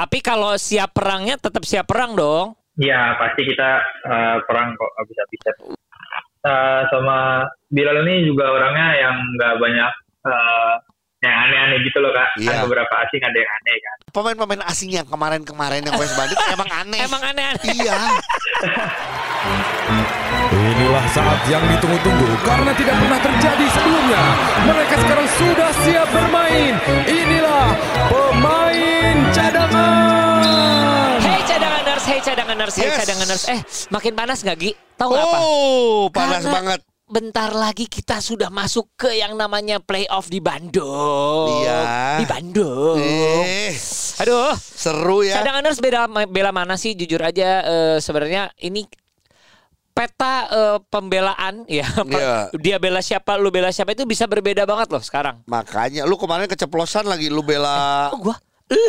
Tapi kalau siap perangnya tetap siap perang dong. Ya pasti kita eh, perang kok bisa-bisa. Eh, sama Bilal ini juga orangnya yang nggak banyak eh, yang aneh-aneh gitu loh kak. Iya. Kan beberapa asing ada yang aneh kan. Pemain-pemain asing yang kemarin-kemarin yang West Bandit emang aneh. Emang aneh-aneh. Iya. Inilah saat yang ditunggu-tunggu karena tidak pernah terjadi sebelumnya. Mereka sekarang sudah siap bermain. Inilah pemain cadangan. Hey cadanganers, hey cadanganers, hey Yes. cadanganers. Eh, makin panas nggak Gi? Tahu nggak apa? Oh, panas Karena banget. Bentar lagi kita sudah masuk ke yang namanya playoff di Bandung. Iya. Di Bandung. Eh, Aduh. seru ya. Cadanganers bela bela mana sih? Jujur aja eh, sebenarnya ini peta eh, pembelaan ya. Iya. Dia bela siapa, lu bela siapa itu bisa berbeda banget loh sekarang. Makanya lu kemarin keceplosan lagi lu bela Oh, gua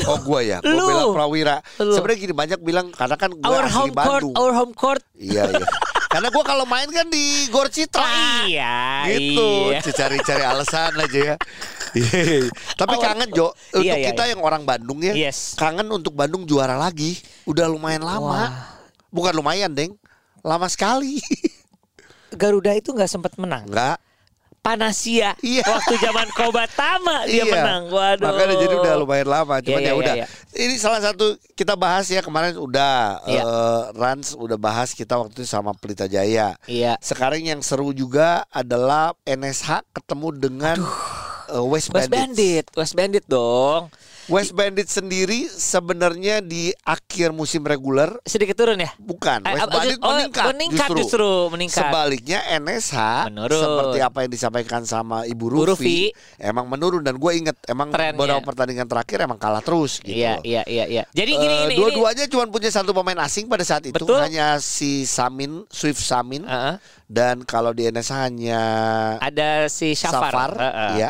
Oh gua ya, Lu. bela Prawira. Sebenarnya gini banyak bilang karena kan our asli home court, Bandung. our home court. Iya iya. karena gua kalau main kan di Gor Citra. Oh iya, Gitu, iya. cari-cari alasan aja ya. Iya. Tapi Our kangen Jo, untuk Iya, iya, kita iya. yang orang Bandung ya, Yes. kangen untuk Bandung juara lagi. Udah lumayan lama. Wah. Bukan lumayan, Deng. Lama sekali. Garuda itu nggak sempat menang. Enggak. Panasia Iya. waktu zaman Kobatama dia Iya. menang. Waduh. Makanya jadi udah lumayan lama. Cuman Iya, ya iya, udah. iya. Ini salah satu kita bahas ya kemarin udah Iya. eh, Rans udah bahas kita waktu itu sama Pelita Jaya. Iya. Sekarang yang seru juga adalah NSH ketemu dengan eh, West, West Bandits. Bandit, West Bandit dong. West Bandit sendiri sebenarnya di akhir musim reguler Sedikit turun ya? bukan Eh, West oh, Bandit oh, meningkat, meningkat justru, meningkat. Sebaliknya NSH Menurun. seperti apa yang disampaikan sama Ibu Bu Rufi, Rufi. emang menurun dan gue inget emang Trennya. beberapa pertandingan terakhir emang kalah terus gitu. Iya, iya, iya, iya. Jadi gini gini. dua-duanya cuma punya satu pemain asing pada saat itu Betul. hanya si Samin Swift Samin ini, Heeh. dan kalau di NSH hanya ada si Syafar. Safar, Heeh. iya. Ya,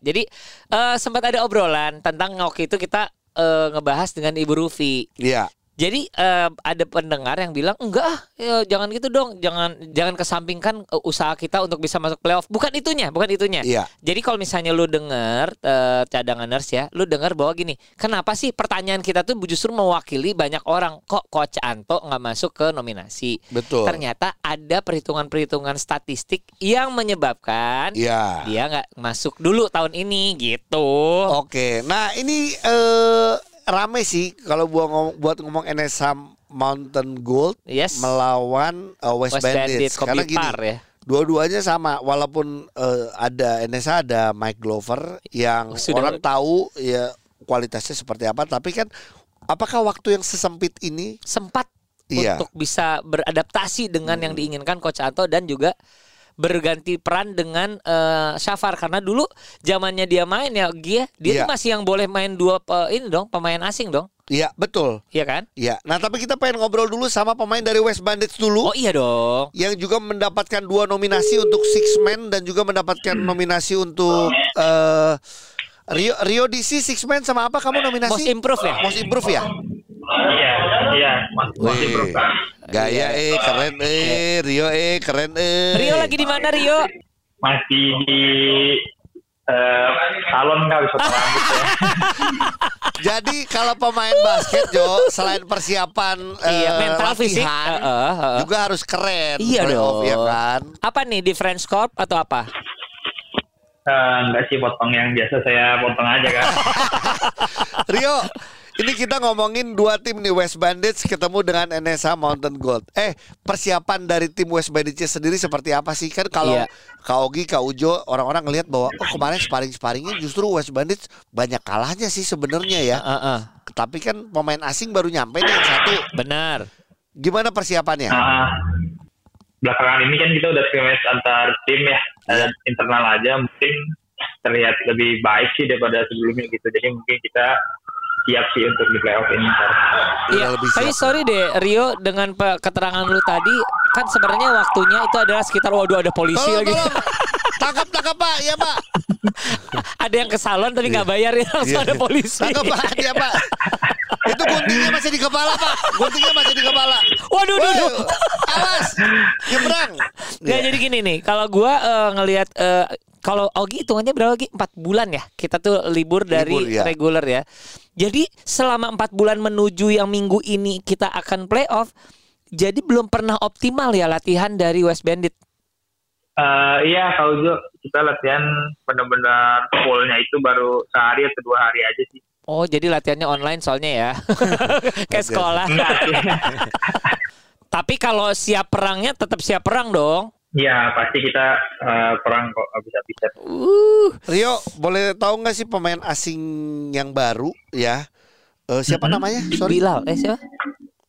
jadi eh, sempat ada obrolan tentang waktu itu kita eh, ngebahas dengan Ibu Rufi. ya Jadi eh, ada pendengar yang bilang enggak ah, ya, jangan gitu dong, jangan jangan kesampingkan eh, usaha kita untuk bisa masuk playoff. Bukan itunya, bukan itunya. Iya. Jadi kalau misalnya lu denger eh, cadanganers ya, lu denger bahwa gini, kenapa sih pertanyaan kita tuh justru mewakili banyak orang kok Coach Anto nggak masuk ke nominasi? betul. Ternyata ada perhitungan-perhitungan statistik yang menyebabkan Iya. dia nggak masuk dulu tahun ini gitu. Oke, nah ini eh rame sih kalau buat ngomong, buat ngomong NSH Mountain Gold Yes. melawan eh, West, Bandits. Karena gini, ya. dua-duanya sama walaupun eh, ada NSH ada Mike Glover yang sudah- orang tahu ya kualitasnya seperti apa, tapi kan apakah waktu yang sesempit ini sempat Iya. untuk bisa beradaptasi dengan yang diinginkan Coach Anto dan juga berganti peran dengan eh, Syafar karena dulu zamannya dia main ya dia dia tuh masih yang boleh main dua pe- ini dong pemain asing dong Iya, betul. iya kan Iya. Nah, tapi kita pengen ngobrol dulu sama pemain dari West Bandits dulu. oh iya dong yang juga mendapatkan dua nominasi untuk Six Man dan juga mendapatkan nominasi untuk eh Rio Rio DC Six Man sama apa kamu nominasi? Most improve ya? Most improve ya? Iya, iya, Mas. Masih. Kak. Gaya eh keren eh Rio eh keren eh. Rio lagi di mana Rio Masih di eh, salon kak bisa rambut ya. Jadi kalau pemain basket Jo selain persiapan eh, iya mental fisik latihan, Eh, eh, eh. juga harus keren iya dong ya kan? apa nih di French Corp atau apa Eh, enggak sih potong yang biasa saya potong aja kan. Rio, ini kita ngomongin dua tim nih West Bandits ketemu dengan NSH Mountain Gold. Eh, persiapan dari tim West Bandits sendiri seperti apa sih? Kan kalau Iya. Kak Ogi, Kak Ujo, orang-orang ngelihat bahwa oh kemarin sparring-sparringnya justru West Bandits banyak kalahnya sih sebenarnya ya. Eh, eh. Tapi kan pemain asing baru nyampe nih yang satu. benar Gimana persiapannya? Nah, belakangan ini kan kita udah scrimmage antar tim ya, dan internal aja mungkin terlihat lebih baik sih daripada sebelumnya gitu. Jadi mungkin kita siap sih untuk di playoff ini. Iya, lebih tapi sorry deh Rio dengan keterangan lu tadi kan sebenarnya waktunya itu adalah sekitar waduh ada polisi Tolong, lagi. tolong. Tangkap, tangkap Pak. Ya Pak. ada yang ke salon tapi nggak bayar ya langsung Iya. ada polisi. Tangkap Pak. Ya Pak. Itu guntingnya masih di kepala Pak. Guntingnya masih di kepala. Waduh, duh, duh. Woi, awas, nyebrang. Nggak Iya. jadi gini nih, kalau gua eh, ngelihat eh, kalau Ogi hitungannya berapa lagi? Empat bulan ya. Kita tuh libur dari Libur, ya. reguler ya. Jadi selama empat bulan menuju yang minggu ini kita akan playoff, jadi belum pernah optimal ya latihan dari West Bandit. Eh, iya, kalau Jo, kita latihan benar-benar fullnya itu baru sehari atau dua hari aja sih. Oh, jadi latihannya online soalnya ya. Kayak sekolah. Tapi kalau siap perangnya tetap siap perang dong. Iya, pasti kita eh, perang kok habis-habisan. Uh, Rio, boleh tahu nggak sih pemain asing yang baru ya? Eh, siapa Mhm. namanya? Sorry. Bilal, eh siapa?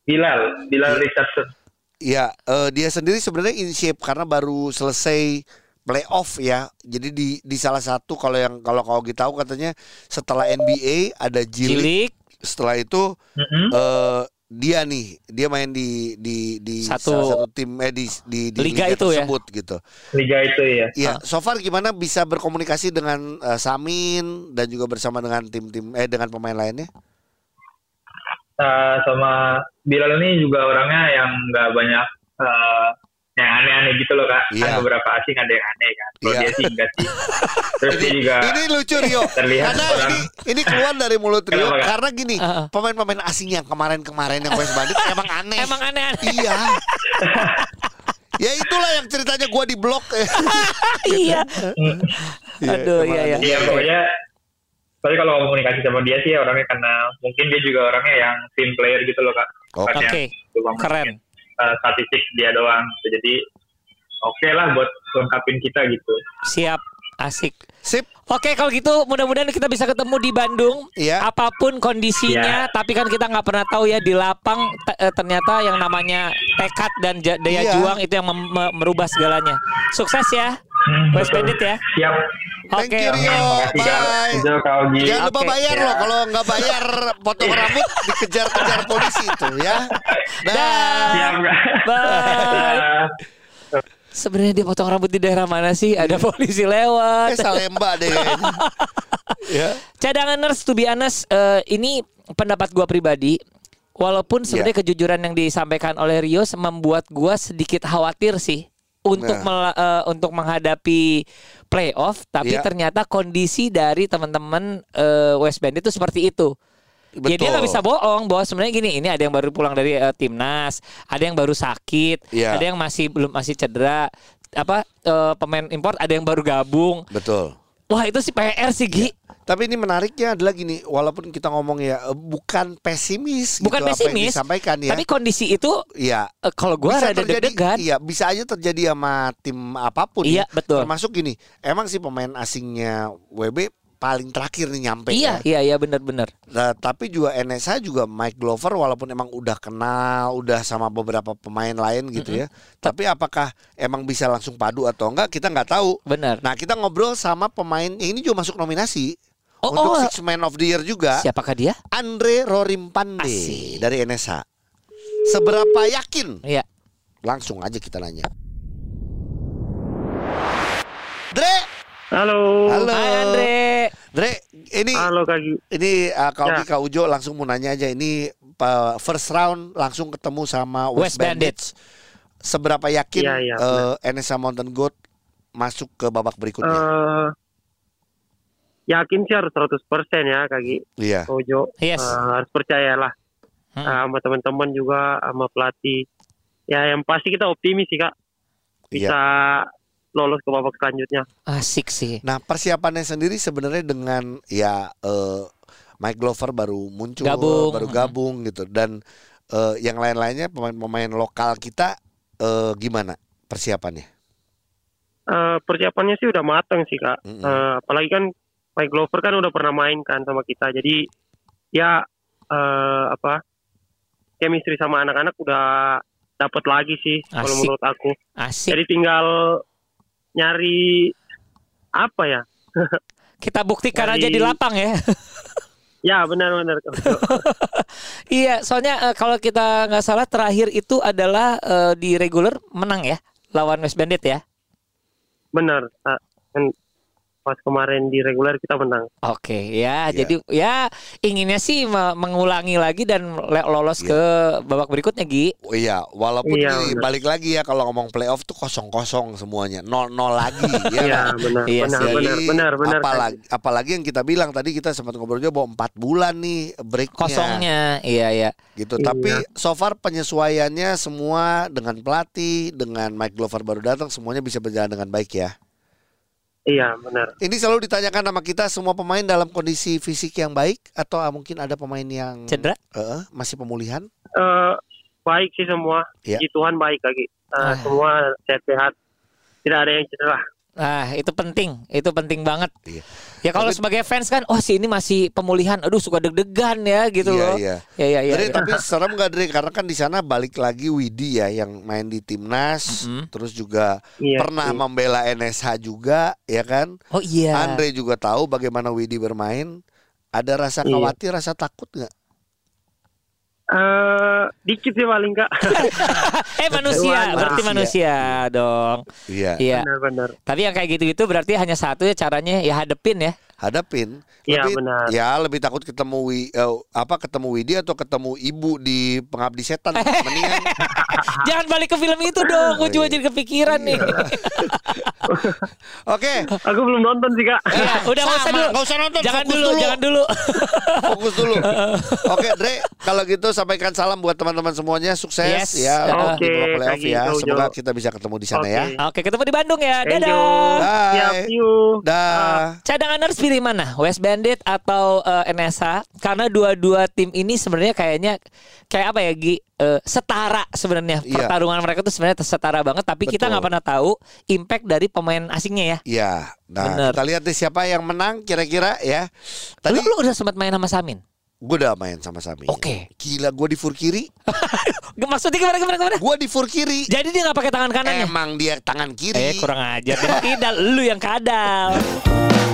Bilal, Bilal Richardson. Ya, eh, dia sendiri sebenarnya in shape karena baru selesai playoff ya. Jadi di di salah satu kalau yang kalau kau tahu katanya setelah NBA ada G League. Setelah itu Mm-mm. eh dia nih, dia main di di di Satu- salah satu tim eh di di, di Liga itu ya? tersebut gitu. Liga itu ya. Iya, so far gimana bisa berkomunikasi dengan eh, Samin dan juga bersama dengan tim-tim eh dengan pemain lainnya? Eh, sama Bilal ini juga orangnya yang nggak banyak eh, yang aneh-aneh gitu loh kak. Iya. Kan beberapa asing ada yang aneh kan. Kalau Iya. dia sih enggak sih. Terus dia juga Ini lucu Rio. terlihat Karena orang- ini ini keluar dari mulut Rio Kenapa, karena gini, pemain-pemain asing yang kemarin-kemarin yang West Bandit emang aneh. Emang aneh-aneh. Iya. ya itulah yang ceritanya gua di blok. iya. Mm. Aduh, iya, iya. Iya pokoknya tapi kalau komunikasi sama dia sih orangnya karena mungkin dia juga orangnya yang team player gitu loh kak. Oke. Yang Oke, cuma keren. Eh, statistik dia doang. Jadi oke lah buat lengkapin kita gitu. Siap. Asik. Sip. Oke kalau gitu mudah-mudahan kita bisa ketemu di Bandung Iya. apa pun kondisinya tapi kan kita nggak pernah tahu ya di lapang eh, ternyata yang namanya tekad dan daya Iya. juang itu yang merubah segalanya sukses ya Hmm, West. Bandit ya Siap. Thank oke you, Rio. Bye. Jangan lupa bayar Ya. loh kalau nggak bayar potong rambut dikejar-kejar polisi itu ya. Dah. Bye sebenarnya dia potong rambut di daerah mana sih ada polisi Eh lewat Salemba deh ya. cadanganers to be honest eh, ini pendapat gua pribadi walaupun Iya. sebenarnya kejujuran yang disampaikan oleh Rio membuat gua sedikit khawatir sih untuk Nah. eh, untuk menghadapi playoff tapi Iya. ternyata kondisi dari teman-teman eh, West Band itu seperti itu Ya dia nggak bisa bohong bahwa sebenarnya gini ini ada yang baru pulang dari eh, timnas, ada yang baru sakit, Iya. ada yang masih belum masih cedera, apa eh, pemain import ada yang baru gabung. Betul. Wah itu sih PR sih Gi. Tapi ini menariknya adalah gini, walaupun kita ngomong ya eh, bukan pesimis, Bukan gitu, apa yang pesimis, disampaikan ya. Tapi kondisi itu Iya. eh, kalau gua bisa rada terjadi, deg-degan. iya bisa aja terjadi sama tim apa pun. Iya, ya. betul. Termasuk gini, emang sih pemain asingnya WB paling terakhir nih nyampe. Iya, ya. iya, iya benar-benar. Nah, tapi juga NSA juga Mike Glover walaupun emang udah kenal, udah sama beberapa pemain lain gitu ya. Tapi apakah emang bisa langsung padu atau enggak kita nggak tahu. Benar. Nah, kita ngobrol sama pemain yang ini juga masuk nominasi Oh, untuk oh. Six Man of the Year juga. Siapakah dia? Andre Rorimpande Asik. dari NSA. Seberapa yakin? Iya. Langsung aja kita nanya. Dre, Halo. halo. Hai Andre. Dre, ini Halo Kak ini uh, Kak Ogi, Ya. Kak Ujo langsung mau nanya aja ini uh, first round langsung ketemu sama West West, Bandits. Seberapa yakin Iya, iya, uh, NSA Mountain Goat masuk ke babak berikutnya? Eh, yakin sih harus 100% ya Kak Gi. Iya. Ojo. Yes. Eh, harus percayalah Hmm. Eh, sama teman-teman juga sama pelatih. Ya yang pasti kita optimis sih Kak. Bisa Iya. Lolos ke babak selanjutnya. Asik sih. Nah, persiapannya sendiri sebenarnya dengan ya uh, Mike Glover baru muncul, Gabung. baru gabung gitu dan uh, yang lain-lainnya pemain-pemain lokal kita uh, gimana persiapannya? Eh, persiapannya sih udah matang sih Kak. Mm-mm. Eh, apalagi kan Mike Glover kan udah pernah main kan sama kita. Jadi ya eh, apa? Chemistry sama anak-anak udah dapat lagi sih kalau menurut aku. Asik. Jadi tinggal nyari apa ya? Kita buktikan Dari- aja di lapang ya. Ya benar-benar. iya, soalnya eh, kalau kita nggak salah terakhir itu adalah eh, di regular menang ya lawan West Bandit ya. benar. Kan pas kemarin di reguler kita menang. Oke, ya. Iya. Jadi ya inginnya sih me- mengulangi lagi dan le- lolos Iya. ke babak berikutnya, Gi. Oh, iya, walaupun Iya, ini benar. balik lagi ya kalau ngomong playoff tuh kosong-kosong semuanya, nol nol lagi, ya Iya kan? benar Iya benar sih. benar benar benar. apalagi apalagi yang kita bilang tadi kita sempat ngobrol juga bahwa empat bulan nih breaknya Kosongnya. Iya, iya. gitu Iya. tapi so far penyesuaiannya semua dengan pelatih dengan Mike Glover baru datang semuanya bisa berjalan dengan baik ya Iya benar. ini selalu ditanyakan sama kita semua pemain dalam kondisi fisik yang baik atau ah, mungkin ada pemain yang Cedera? eh, masih pemulihan Eh, baik sih semua. Iya. Puji Tuhan baik lagi. Eh, Ah. Semua sehat-sehat. Tidak ada yang cedera. Nah, itu penting. Itu penting banget. Iya. Ya kalau Tapi- sebagai fans kan, oh si ini masih pemulihan. Aduh, suka deg-degan ya gitu Iya, loh. iya. Ya, ya, ya. Dre, ya. tapi serem gak Dre? Karena kan di sana balik lagi Widi ya yang main di timnas, Mm-mm. terus juga Iya. pernah sih. membela NSH juga, ya kan? Oh iya. Andre juga tahu bagaimana Widi bermain. Ada rasa Iya. khawatir, rasa takut nggak? Eh, dikit sih paling kak. eh manusia, berarti manusia dong. Iya. Iya. Benar-benar. Tapi yang kayak gitu-gitu berarti hanya satu ya caranya ya hadepin ya. Hadapin. Iya, benar. Ya lebih takut ketemu Wi, eh, apa ketemu Widi atau ketemu ibu di pengabdi setan. Mendingan. Jangan balik ke film itu dong. Gue cuma iya. jadi kepikiran nih. Oke. Aku belum nonton sih kak. Iya, udah nggak usah dulu. nggak usah nonton, Jangan fokus dulu, dulu. jangan dulu. Fokus dulu. Oke, Dre, kalau gitu sampaikan salam buat teman-teman semuanya, sukses Yes. ya Oke, di playoff kayak ya. Semoga Jo. kita bisa ketemu di sana Oke. ya. Oke, ketemu di Bandung ya. Thank you. Dadah. Siap, Bye. you. Dah. Cadanganers pilih mana? West Bandit atau eh, NSA? Karena dua-dua tim ini sebenarnya kayaknya kayak apa ya Gi? Eh, setara sebenarnya Iya. pertarungan mereka tuh sebenarnya setara banget tapi kita Betul. nggak pernah tahu impact dari pemain asingnya ya. Iya. Nah, Bener. kita lihat nih siapa yang menang kira-kira ya. Lu, Tadi lu udah sempat main sama Samin? gue udah main sama Sami. Oke. Gila gue di fur kiri. Maksudnya gimana gimana gimana? Gue di fur kiri. Jadi dia nggak pakai tangan kanannya? Emang dia tangan kiri. Eh kurang ajar. Dia kidal, lu yang kadal.